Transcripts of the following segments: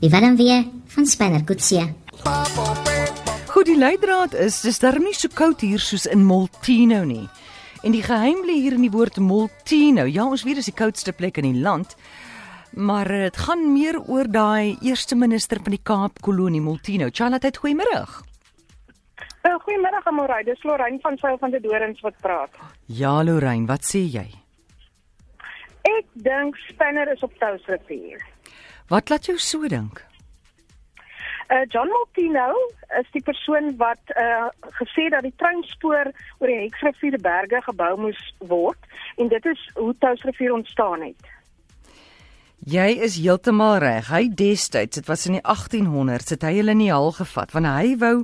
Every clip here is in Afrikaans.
Die warm weer van Spanner Kutsie. Goed, die leidraad is dis darm nie so koud hier soos in Molteno nie. En die geheim lê hier in die woord Molteno. Ja, ons weet dis die koudste plek in die land. Maar dit gaan meer oor daai eerste minister van die Kaap kolonie Molteno. Charlotte, goeiemôre. Uh, Goeiemôre Amorey, dis Lorraine van Sail van die Dorings wat praat. Ja, Lorraine, wat sê jy? Ek dink Spanner is op Touwsrivier. Wat laat jou so dink? Uh John Maltino is die persoon wat uh gesê dat die treinspoor oor die Heksrivier berge gebou moes word en dit is hoe Touwsrivier ontstaan het. Jy is heeltemal reg. Hy destyds, dit was in die 1800s, het hy hulle in die hal gevat want hy wou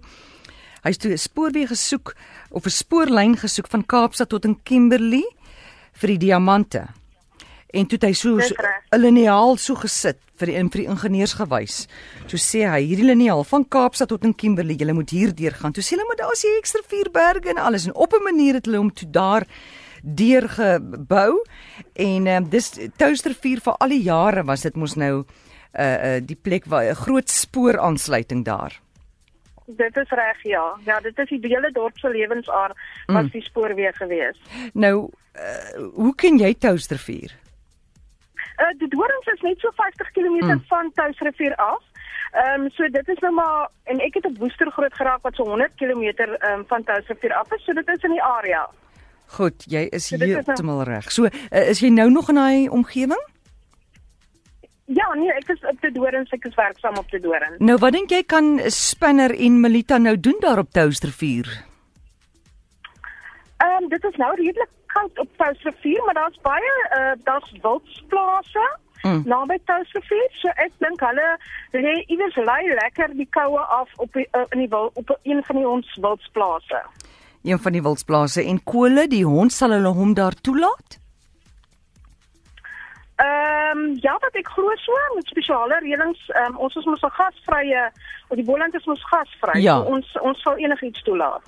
hy's toe 'n spoorweë gesoek of 'n spoorlyn gesoek van Kaapstad tot in Kimberley vir die diamante. En toe het hy so. 'n liniaal so gesit vir die vir die ingenieurs gewys. Toe sê hy hierdie liniaal van Kaapstad tot in Kimberley, jy moet hier deur gaan. Toe sê hulle maar daar's die ekstra vier berge en alles en op 'n manier het hulle hom toe daar deur gebou en um, dis Toustervier vir al die jare was dit mos nou uh, uh die plek waar 'n groot spooraansluiting daar. Dit is reg ja. Ja, dit is die hele dorp se lewensaar was die spoorweë gewees. Nou uh, hoe ken jy Toustervier? Uh die Dorings is net so 50 km Mm. van Touwsrivier af. Ehm um, so dit is nou maar en ek het op Woester groot geraak wat so 100 km ehm um, van Touwsrivier af is, so dit is in die area. Goed, jy is So dit is nou- heeltemal reg. So uh, is jy nou nog in daai omgewing? Ja, nee, ek is op die Dorings, ek is werksaam op die Dorings. Nou wat dink jy kan Spinner en Melita nou doen daar op Toustervier? Ehm um, dit is nou redelik koud op Touwsrivier, maar daar's baie uh daar's wildsplase Mm. naby Touwsrivier. So ek dink hulle lê iewers lei lekker die koue af op die, uh, in die wil op een van die ons wildsplase. Een van die wildsplase en Kole, die hond sal hulle hom daar toelaat? Wat ek glo so met spesiale reëlings, um, ons is mos 'n gasvrye, of die Boland is mos gasvry. Ja. So ons ons sal enigiets toelaat.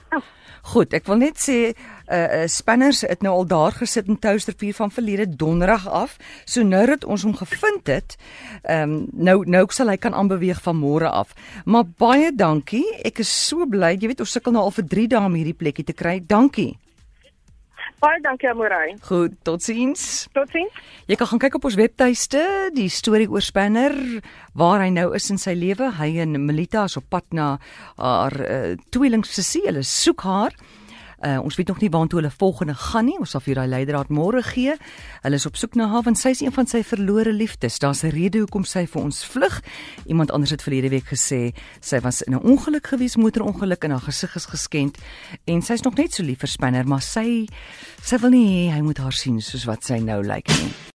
Goed, ek wil net sê uh, uh Spinners het nou al daar gesit in Toustervier van verlede donderdag af. So nou dat ons hom gevind het, ehm um, nou nou sal hy kan aanbeweeg van môre af. Maar baie dankie. Ek is so bly. Jy weet ons sukkel nou al vir 3 dae om hierdie plekkie te kry. Dankie. Baie dankie Amorey. Goed, totsiens. Totsiens. Jy kan gaan kyk op ons webtuiste, die storie oor Spanner, waar hy nou is in sy lewe. Hy en Melita is op pad na haar uh, tweelingsussie. Hulle soek haar. Uh, ons weet nog nie waartoe hulle volgende gaan nie. Ons sal vir daai leidraad môre gee. Hulle is op soek na haar want sy is een van sy verlore liefdes. Daar's 'n rede hoekom sy vir ons vlug. Iemand anders het verlede week gesê sy was in 'n ongeluk gewees, motorongeluk en haar gesig is geskend en sy's nog net so lief vir Spanner, maar sy sy wil nie hy moet haar sien soos wat sy nou lyk nie.